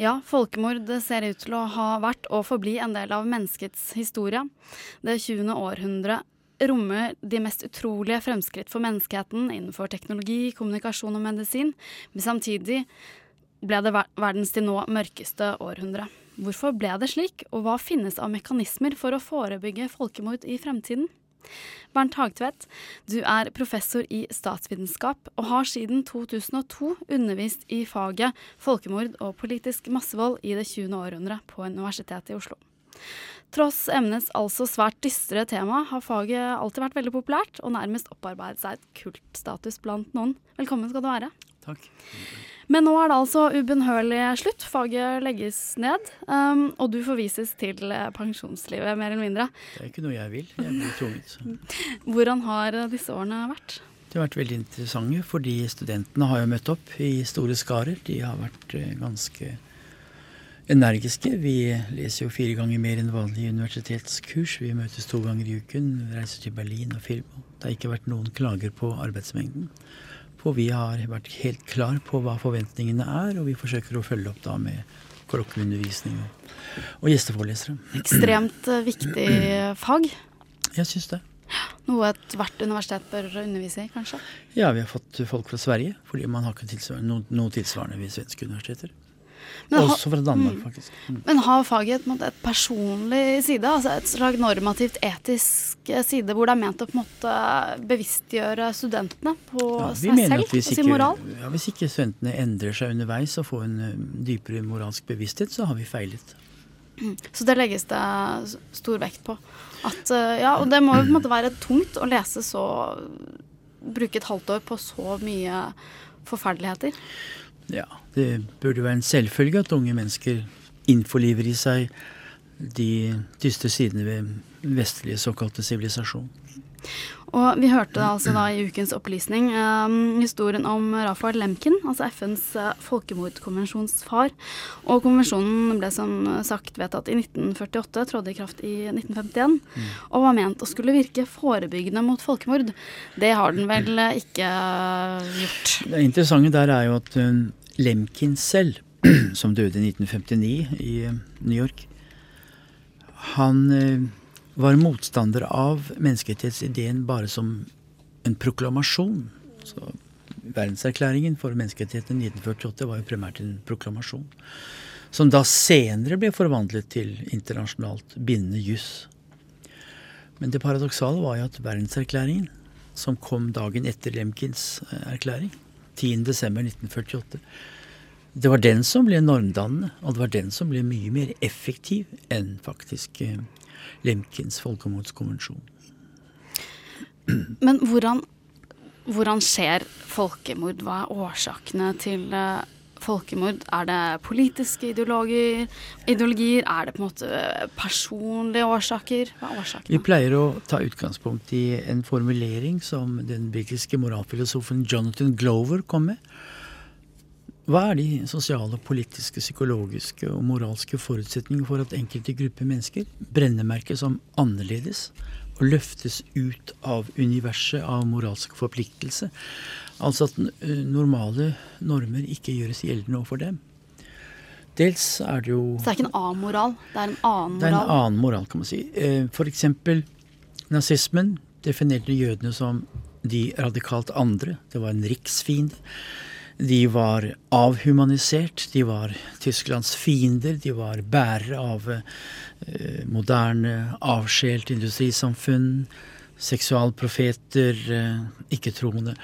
Ja, folkemord ser ut til å ha vært og forbli en del av menneskets historie. Det 20. århundret rommer de mest utrolige fremskritt for menneskeheten innenfor teknologi, kommunikasjon og medisin, men samtidig ble det verdens til nå mørkeste århundre. Hvorfor ble det slik, og hva finnes av mekanismer for å forebygge folkemord i fremtiden? Bernt Hagtvedt, du er professor i statsvitenskap og har siden 2002 undervist i faget folkemord og politisk massevold i det 20. århundre på Universitetet i Oslo. Tross emnets altså svært dystre tema har faget alltid vært veldig populært og nærmest opparbeidet seg et kultstatus blant noen. Velkommen skal du være. Takk. Men nå er det altså ubønnhørlig slutt. Faget legges ned, um, og du forvises til eh, pensjonslivet, mer eller mindre. Det er ikke noe jeg vil. Jeg blir tvunget. Hvordan har disse årene vært? De har vært veldig interessante, fordi studentene har jo møtt opp i store skarer. De har vært eh, ganske energiske. Vi leser jo fire ganger mer enn vanlig universitetskurs. Vi møtes to ganger i uken, reiser til Berlin og film. Det har ikke vært noen klager på arbeidsmengden. For vi har vært helt klar på hva forventningene er, og vi forsøker å følge opp da med klokkeundervisning og, og gjesteforelesere. Ekstremt eh, viktig fag. Jeg syns det. Noe ethvert universitet bør undervise i, kanskje? Ja, vi har fått folk fra Sverige, fordi man har ikke tilsvarende, noe tilsvarende ved svenske universiteter. Men Også fra Danmark, mm. faktisk. Mm. Men har faget et, et personlig side? Altså et slags normativt etisk side, hvor det er ment å på en måte bevisstgjøre studentene på ja, seg selv og sin moral? Ja, hvis ikke studentene endrer seg underveis og får en eh, dypere moralsk bevissthet, så har vi feilet. Mm. Så det legges det stor vekt på. At, eh, ja, og det må jo på en måte være tungt å lese så Bruke et halvt år på så mye forferdeligheter. Ja, det burde være en selvfølge at unge mennesker innforliver i seg de dystre sidene ved vestlige såkalte sivilisasjon. Og vi hørte altså da i ukens opplysning um, historien om Rafael Lemkin, altså FNs uh, folkemordkonvensjons far. Og konvensjonen ble som sagt vedtatt i 1948, trådte i kraft i 1951, mm. og var ment å skulle virke forebyggende mot folkemord. Det har den vel ikke uh, gjort. Det interessante der er jo at uh, Lemkin selv, som døde i 1959 i uh, New York, han uh, var motstander av menneskerettighetsideen bare som en proklamasjon. Så Verdenserklæringen for menneskerettighetene i 1948 var jo primært en proklamasjon. Som da senere ble forvandlet til internasjonalt bindende juss. Men det paradoksale var jo at verdenserklæringen, som kom dagen etter Lemkins eh, erklæring, 10.12.1948, det var den som ble normdannende, og det var den som ble mye mer effektiv enn faktisk eh, Lemkins folkemordskonvensjon. Men hvordan, hvordan, skjer folkemord? Hva er årsakene til uh, folkemord? Er det politiske ideologier, ideologier? Er det på en måte personlige årsaker? Hva er årsakene? Vi pleier å ta utgangspunkt i en formulering som den britiske moralfilosofen Jonathan Glover kom med. Hva er de sosiale, politiske, psykologiske og moralske forutsetningene for at enkelte grupper mennesker brennemerkes som annerledes og løftes ut av universet av moralsk forpliktelse? Altså at normale normer ikke gjøres gjeldende overfor dem. Dels er det jo Så det er ikke en annen moral? Det er en annen moral? Det er en annen moral, kan man si. For eksempel nazismen definerte jødene som de radikalt andre. Det var en riksfiende. De var avhumanisert, de var Tysklands fiender, de var bærere av eh, moderne, avskjelt industrisamfunn, seksualprofeter, eh, ikke-troende.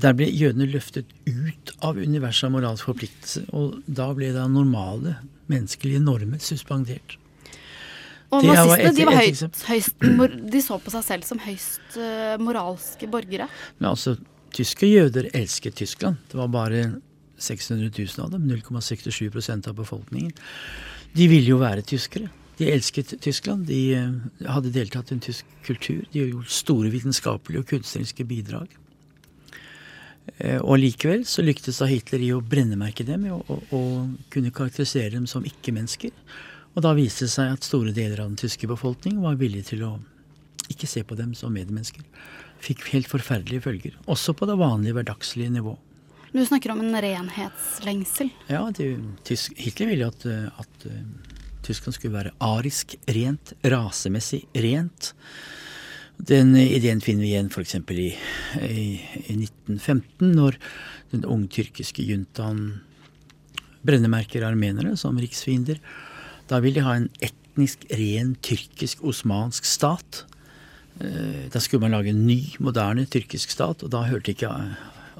Der ble jødene løftet ut av universet av moralsk forpliktelse, og da ble da normale menneskelige normer suspendert. Og nazistene de, var høyst, høyst, de så på seg selv som høyst uh, moralske borgere. Men altså, Tyske jøder elsket Tyskland. Det var bare 600 000 av dem, 0,67% av befolkningen. De ville jo være tyskere. De elsket Tyskland. De eh, hadde deltatt i en tysk kultur. De gjort store vitenskapelige og kunstneriske bidrag. Eh, og likevel så lyktes da Hitler i å brennemerke dem og, og, og kunne karakterisere dem som ikke-mennesker. Og da viste det seg at store deler av den tyske befolkning var villige til å ikke se på dem som medmennesker fikk helt forferdelige følger. Også på det vanlige hverdagslige nivå. Du snakker om en renhetslengsel. Ja, det, tysk, Hitler ville at, at uh, Tyskland skulle være arisk rent, rasemessig rent. Den ideen finner vi igjen f.eks. I, i, i 1915, når den unge tyrkiske juntaen brennemerker armenere som riksfiender. Da vil de ha en etnisk ren tyrkisk osmansk stat. Eh, da skulle man lage en ny, moderne tyrkisk stat, og da hørte ikke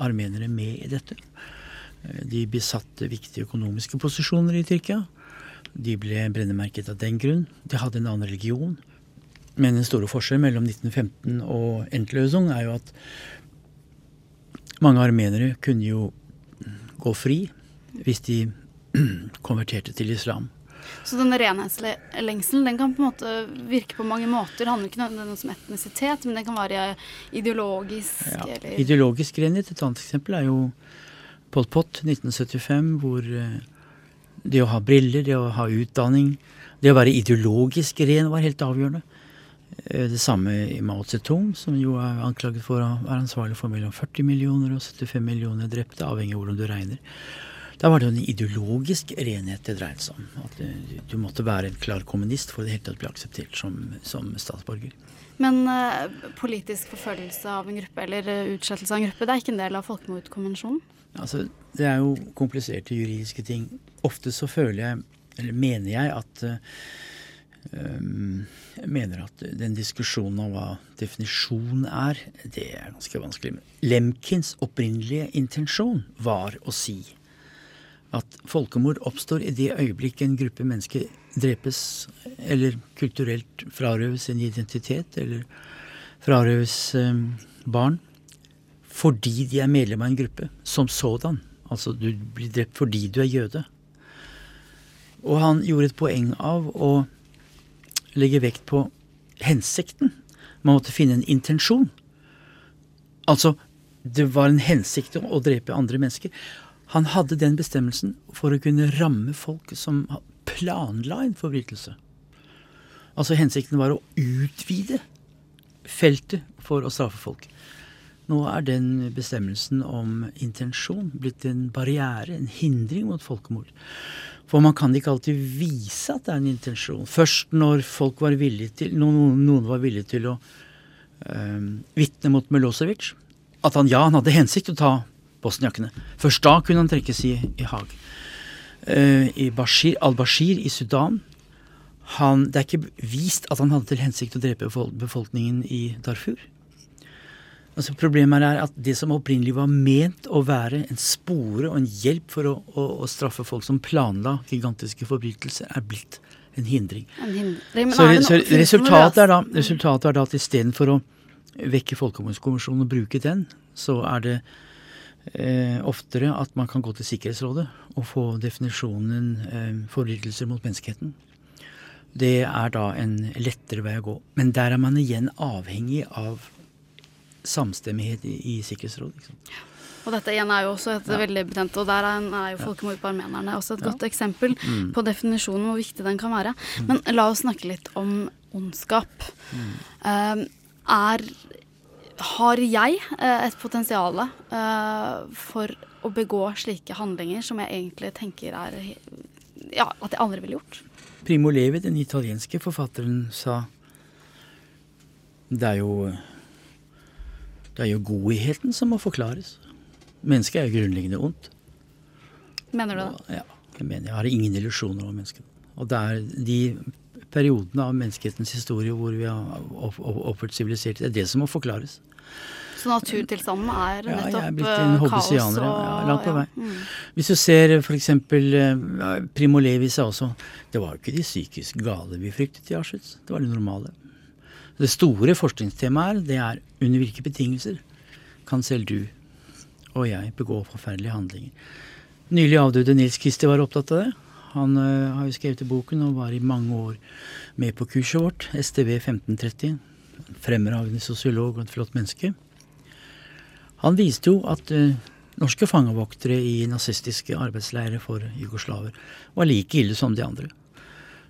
armenere med i dette. Eh, de besatte viktige økonomiske posisjoner i Tyrkia. De ble brennemerket av den grunn. De hadde en annen religion. Men den store forskjellen mellom 1915 og Entløsung er jo at mange armenere kunne jo gå fri hvis de konverterte til islam. Så denne renhetslengselen den kan på en måte virke på mange måter. Det handler ikke nødvendigvis om etnisitet, men den kan være ideologisk. Ja, eller Ideologisk renhet. Et annet eksempel er jo Pol Pot 1975, hvor eh, det å ha briller, det å ha utdanning, det å være ideologisk ren var helt avgjørende. Eh, det samme i Mao Zedong, som jo er anklaget for å være ansvarlig for mellom 40 millioner og 75 millioner drepte, avhengig av hvordan du regner. Da var det jo en ideologisk renhet det dreide seg om. At du, du, måtte være en klar kommunist for å hele tatt bli akseptert som, som statsborger. Men uh, politisk forfølgelse av en gruppe eller uh, utslettelse av en gruppe, det er ikke en del av folkemordkonvensjonen? Altså, det er jo kompliserte juridiske ting. Ofte så føler jeg, eller mener jeg, at um, mener at den diskusjonen om hva definisjon er, det er ganske vanskelig. Lemkins opprinnelige intensjon var å si at folkemord oppstår i det øyeblikk en gruppe mennesker drepes eller kulturelt frarøves en identitet eller frarøves eh, barn fordi de er medlem av en gruppe som sådan. Altså du blir drept fordi du er jøde. Og han gjorde et poeng av å legge vekt på hensikten. Man måtte finne en intensjon. Altså, det var en hensikt å drepe andre mennesker. Han hadde den bestemmelsen for å kunne ramme folk som planla en forbrytelse. Altså hensikten var å utvide feltet for å straffe folk. Nå er den bestemmelsen om intensjon blitt en barriere, en hindring mot folkemord. For man kan ikke alltid vise at det er en intensjon. Først når folk var til, noen, noen var villige til å øh, vitne mot Milosevic. At han ja, han hadde hensikt å ta bosniakene. Først da kunne han trekkes i, i Haag. Uh, I Bashir, al-Bashir i Sudan han, Det er ikke vist at han hadde til hensikt å drepe befolkningen i Darfur. Altså Problemet er at det som opprinnelig var ment å være en spore og en hjelp for å, å, å straffe folk som planla gigantiske forbrytelser, er blitt en hindring. En hindring så, så resultatet, er da, resultatet er da at istedenfor å vekke Folkemordskonvensjonen og bruke den, så er det eh, oftere at man kan gå til Sikkerhetsrådet og få definisjonen eh, forbrytelser mot menneskeheten. Det er da en lettere vei å gå. Men der er man igjen avhengig av samstemmighet i, i Sikkerhetsrådet. Og dette igjen er jo også et ja. veldig betent, og der er, er jo folkemord på armenerne også et ja. godt eksempel mm. på definisjonen hvor viktig den kan være. Mm. Men la oss snakke litt om ondskap. Mm. Um, er har jeg eh, et potensial eh, for å begå slike handlinger som jeg egentlig tenker er ja, at jeg aldri ville gjort. Primo Levi, den italienske forfatteren, sa det er jo det er jo godheten som må forklares. Mennesket er jo grunnleggende ondt. Mener du det? Ja, jeg mener jeg har ingen illusjoner om mennesket. Og det er de periodene av menneskehetens historie hvor vi har oppført sivilisert, det er det som må forklares. Så naturtilstanden er nettopp ja, jeg er blitt en eh, kaos og ja, langt på vei. Ja. Mm. Hvis du ser f.eks. Uh, Primo Levi sa også det var jo ikke de psykisk gale vi fryktet i Auschwitz, det var det normale. Det store forskningstemaet det er under hvilke betingelser kan selv du og jeg begå forferdelige handlinger. Nylig avdøde Nils Kristi var opptatt av det. Han ø, har jo skrevet i boken og var i mange år med på kurset vårt, STV 1530. Fremragende sosiolog og et flott menneske. Han viste jo at uh, norske fangevoktere i nazistiske arbeidsleirer for jugoslaver var like ille som de andre.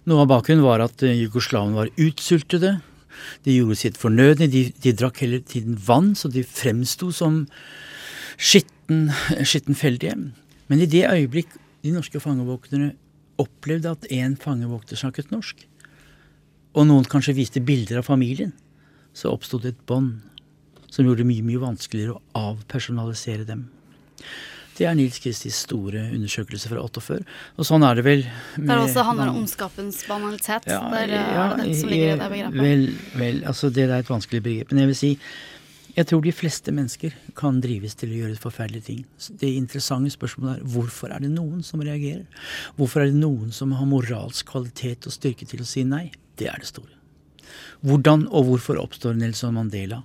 Noe av bakgrunnen var at uh, jugoslavene var utsultede. De gjorde sitt fornødne. De, de drakk hele tiden vann, så de fremsto som skitten, skittenfeldige. Men i det øyeblikk de norske fangevokterne opplevde at én fangevokter snakket norsk, og noen kanskje viste bilder av familien, så oppstod det et bånd som gjorde det mye, mye vanskeligere å avpersonalisere dem. Det er Nils Kristis store undersøkelse fra 48. Og sånn er det vel med Det også handler om ondskapens banalitet. Ja, der, ja, er det dette som ligger i det begrepet? Vel, vel, altså det er et vanskelig begrep. Men jeg vil si jeg tror de fleste mennesker kan drives til å gjøre forferdelige ting. Det interessante spørsmålet er hvorfor er det noen som reagerer? Hvorfor er det noen som har moralsk kvalitet og styrke til å si nei? Det er det store. Hvordan og hvorfor oppstår Nelson Mandela?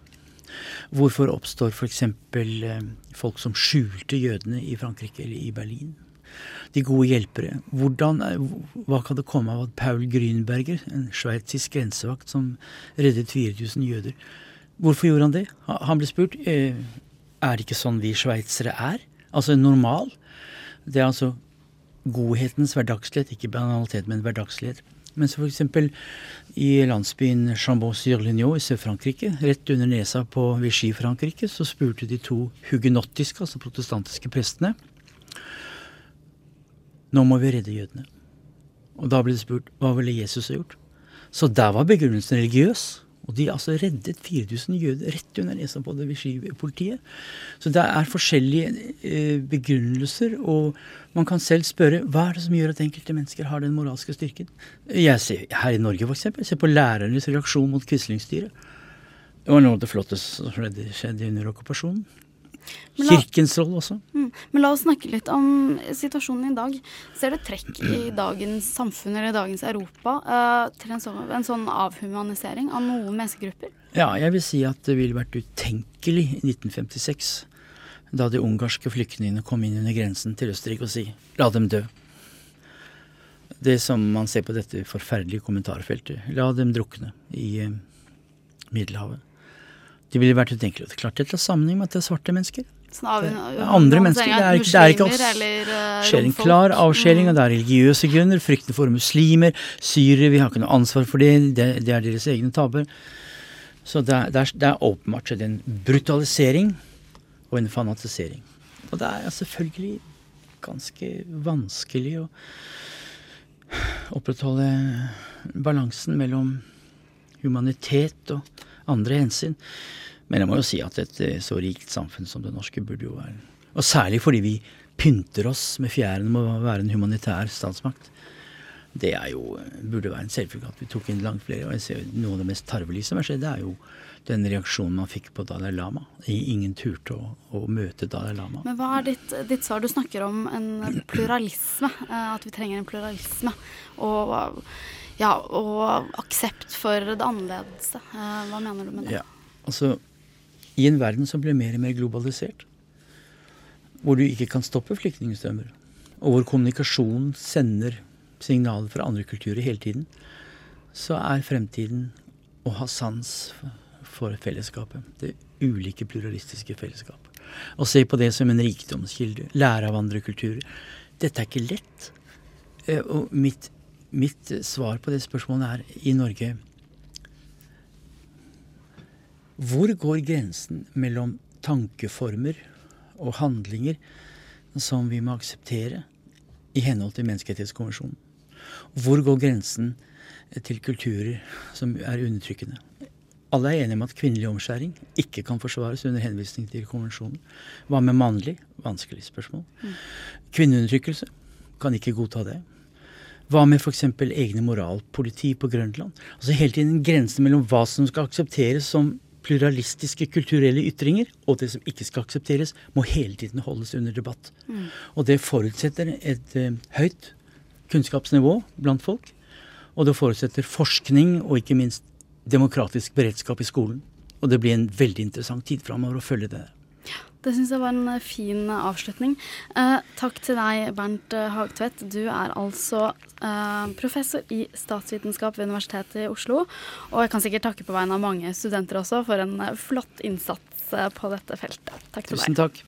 Hvorfor oppstår f.eks. Eh, folk som skjulte jødene i Frankrike eller i Berlin? De gode hjelpere. Hvordan, hva kan det komme av at Paul Grünberger, en sveitsisk grensevakt som reddet 4000 jøder Hvorfor gjorde han det? Han ble spurt eh, er det ikke sånn vi sveitsere er. Altså normal. Det er altså godhetens hverdagslighet, ikke banalitet, men hverdagslighet. Mens f.eks. i landsbyen Chambon-sur-Lignon i Sør-Frankrike, rett under nesa på Vichy-Frankrike, så spurte de to hugenottiske, altså protestantiske prestene Nå må vi redde jødene. Og da ble det spurt hva ville Jesus ha gjort? Så der var begrunnelsen religiøs. Og de altså reddet 4000 jøder rett under nesa på det Vichy-politiet. Så det er forskjellige eh, begrunnelser, og man kan selv spørre hva er det som gjør at enkelte mennesker har den moralske styrken. Jeg ser Her i Norge f.eks. ser på lærernes reaksjon mot Quisling-styret. Det var noe av det flotteste som skjedde under okkupasjonen. Kirkens rolle også. Mm. Men la oss snakke litt om situasjonen i dag. Ser du trekk i dagens samfunn eller dagens Europa uh, til en sånn, en sånn, avhumanisering av noen menneskegrupper? Ja, jeg vil si at det ville vært utenkelig i 1956, da de ungarske flyktningene kom inn under grensen til Østerrike og si la dem dø. Det som man ser på dette forferdelige kommentarfeltet, la dem drukne i uh, Middelhavet. Det ville vært utenkelig. Det er klart dette har sammenheng med at det er svarte mennesker. Sånn av, andre mennesker. Det er, det er ikke oss. Eller, uh, klar avskjæring, og det er religiøse grunner. Frykten for muslimer, syrere. Vi har ikke noe ansvar for det. Det, det er deres egne tabber. Så det er, det er, det er åpenbart skjedd en brutalisering og en fanatisering. Og det er selvfølgelig ganske vanskelig å opprettholde balansen mellom humanitet og andre hensyn. Men jeg må jo si at et eh, så rikt samfunn som det norske burde jo være Og særlig fordi vi pynter oss med fjæren om å være en humanitær statsmakt. Det er jo, burde være en selvfølge at vi tok inn langt flere. Og jeg ser Noe av det mest tarvelige som har skjedd, det er jo den reaksjonen man fikk på Dalai Lama. Ingen turte å, å møte Dalai Lama. Men hva er ditt, ditt, svar? Du snakker om en pluralisme. Eh, at vi trenger en pluralisme. Og, ja, og aksept for det annerledes. Eh, hva mener du med det? Ja, altså i en verden som blir mer og mer globalisert, hvor du ikke kan stoppe flyktningstrømmer, og hvor kommunikasjon sender signaler fra andre kulturer hele tiden, så er fremtiden å ha sans for fellesskapet. Det ulike pluralistiske fellesskapet. Og se på det som en rikdomskilde. Lære av andre kulturer. Dette er ikke lett. Eh, og mitt, mitt svar på det spørsmålet er i Norge hvor går grensen mellom tankeformer og handlinger som vi må akseptere i henhold til Menneskerettighetskonvensjonen? Hvor går grensen til kulturer som er undertrykkende? Alle er enige om at kvinnelig omskjæring ikke kan forsvares under henvisning til konvensjonen. Hva med mannlig? Vanskelig spørsmål. Mm. Kvinneundertrykkelse? Kan ikke godta det. Hva med f.eks. egne moralpoliti på Grønland? Altså Hele tiden grensen mellom hva som skal aksepteres som pluralistiske kulturelle ytringer, og det som ikke skal aksepteres, må hele tiden holdes under debatt. Mm. Og det forutsetter et uh, høyt kunnskapsnivå blant folk. Og det forutsetter forskning og ikke minst demokratisk beredskap i skolen. Og det blir en veldig interessant tid framover å følge det. Det syns jeg var en eh, fin eh, avslutning. Eh, takk til deg, Bernt eh, Hagtvedt. Du er altså eh, professor i statsvitenskap ved Universitetet i Oslo. Og jeg kan sikkert takke på vegne av mange studenter også for en flott innsats på dette feltet. Takk til Tusen deg. takk.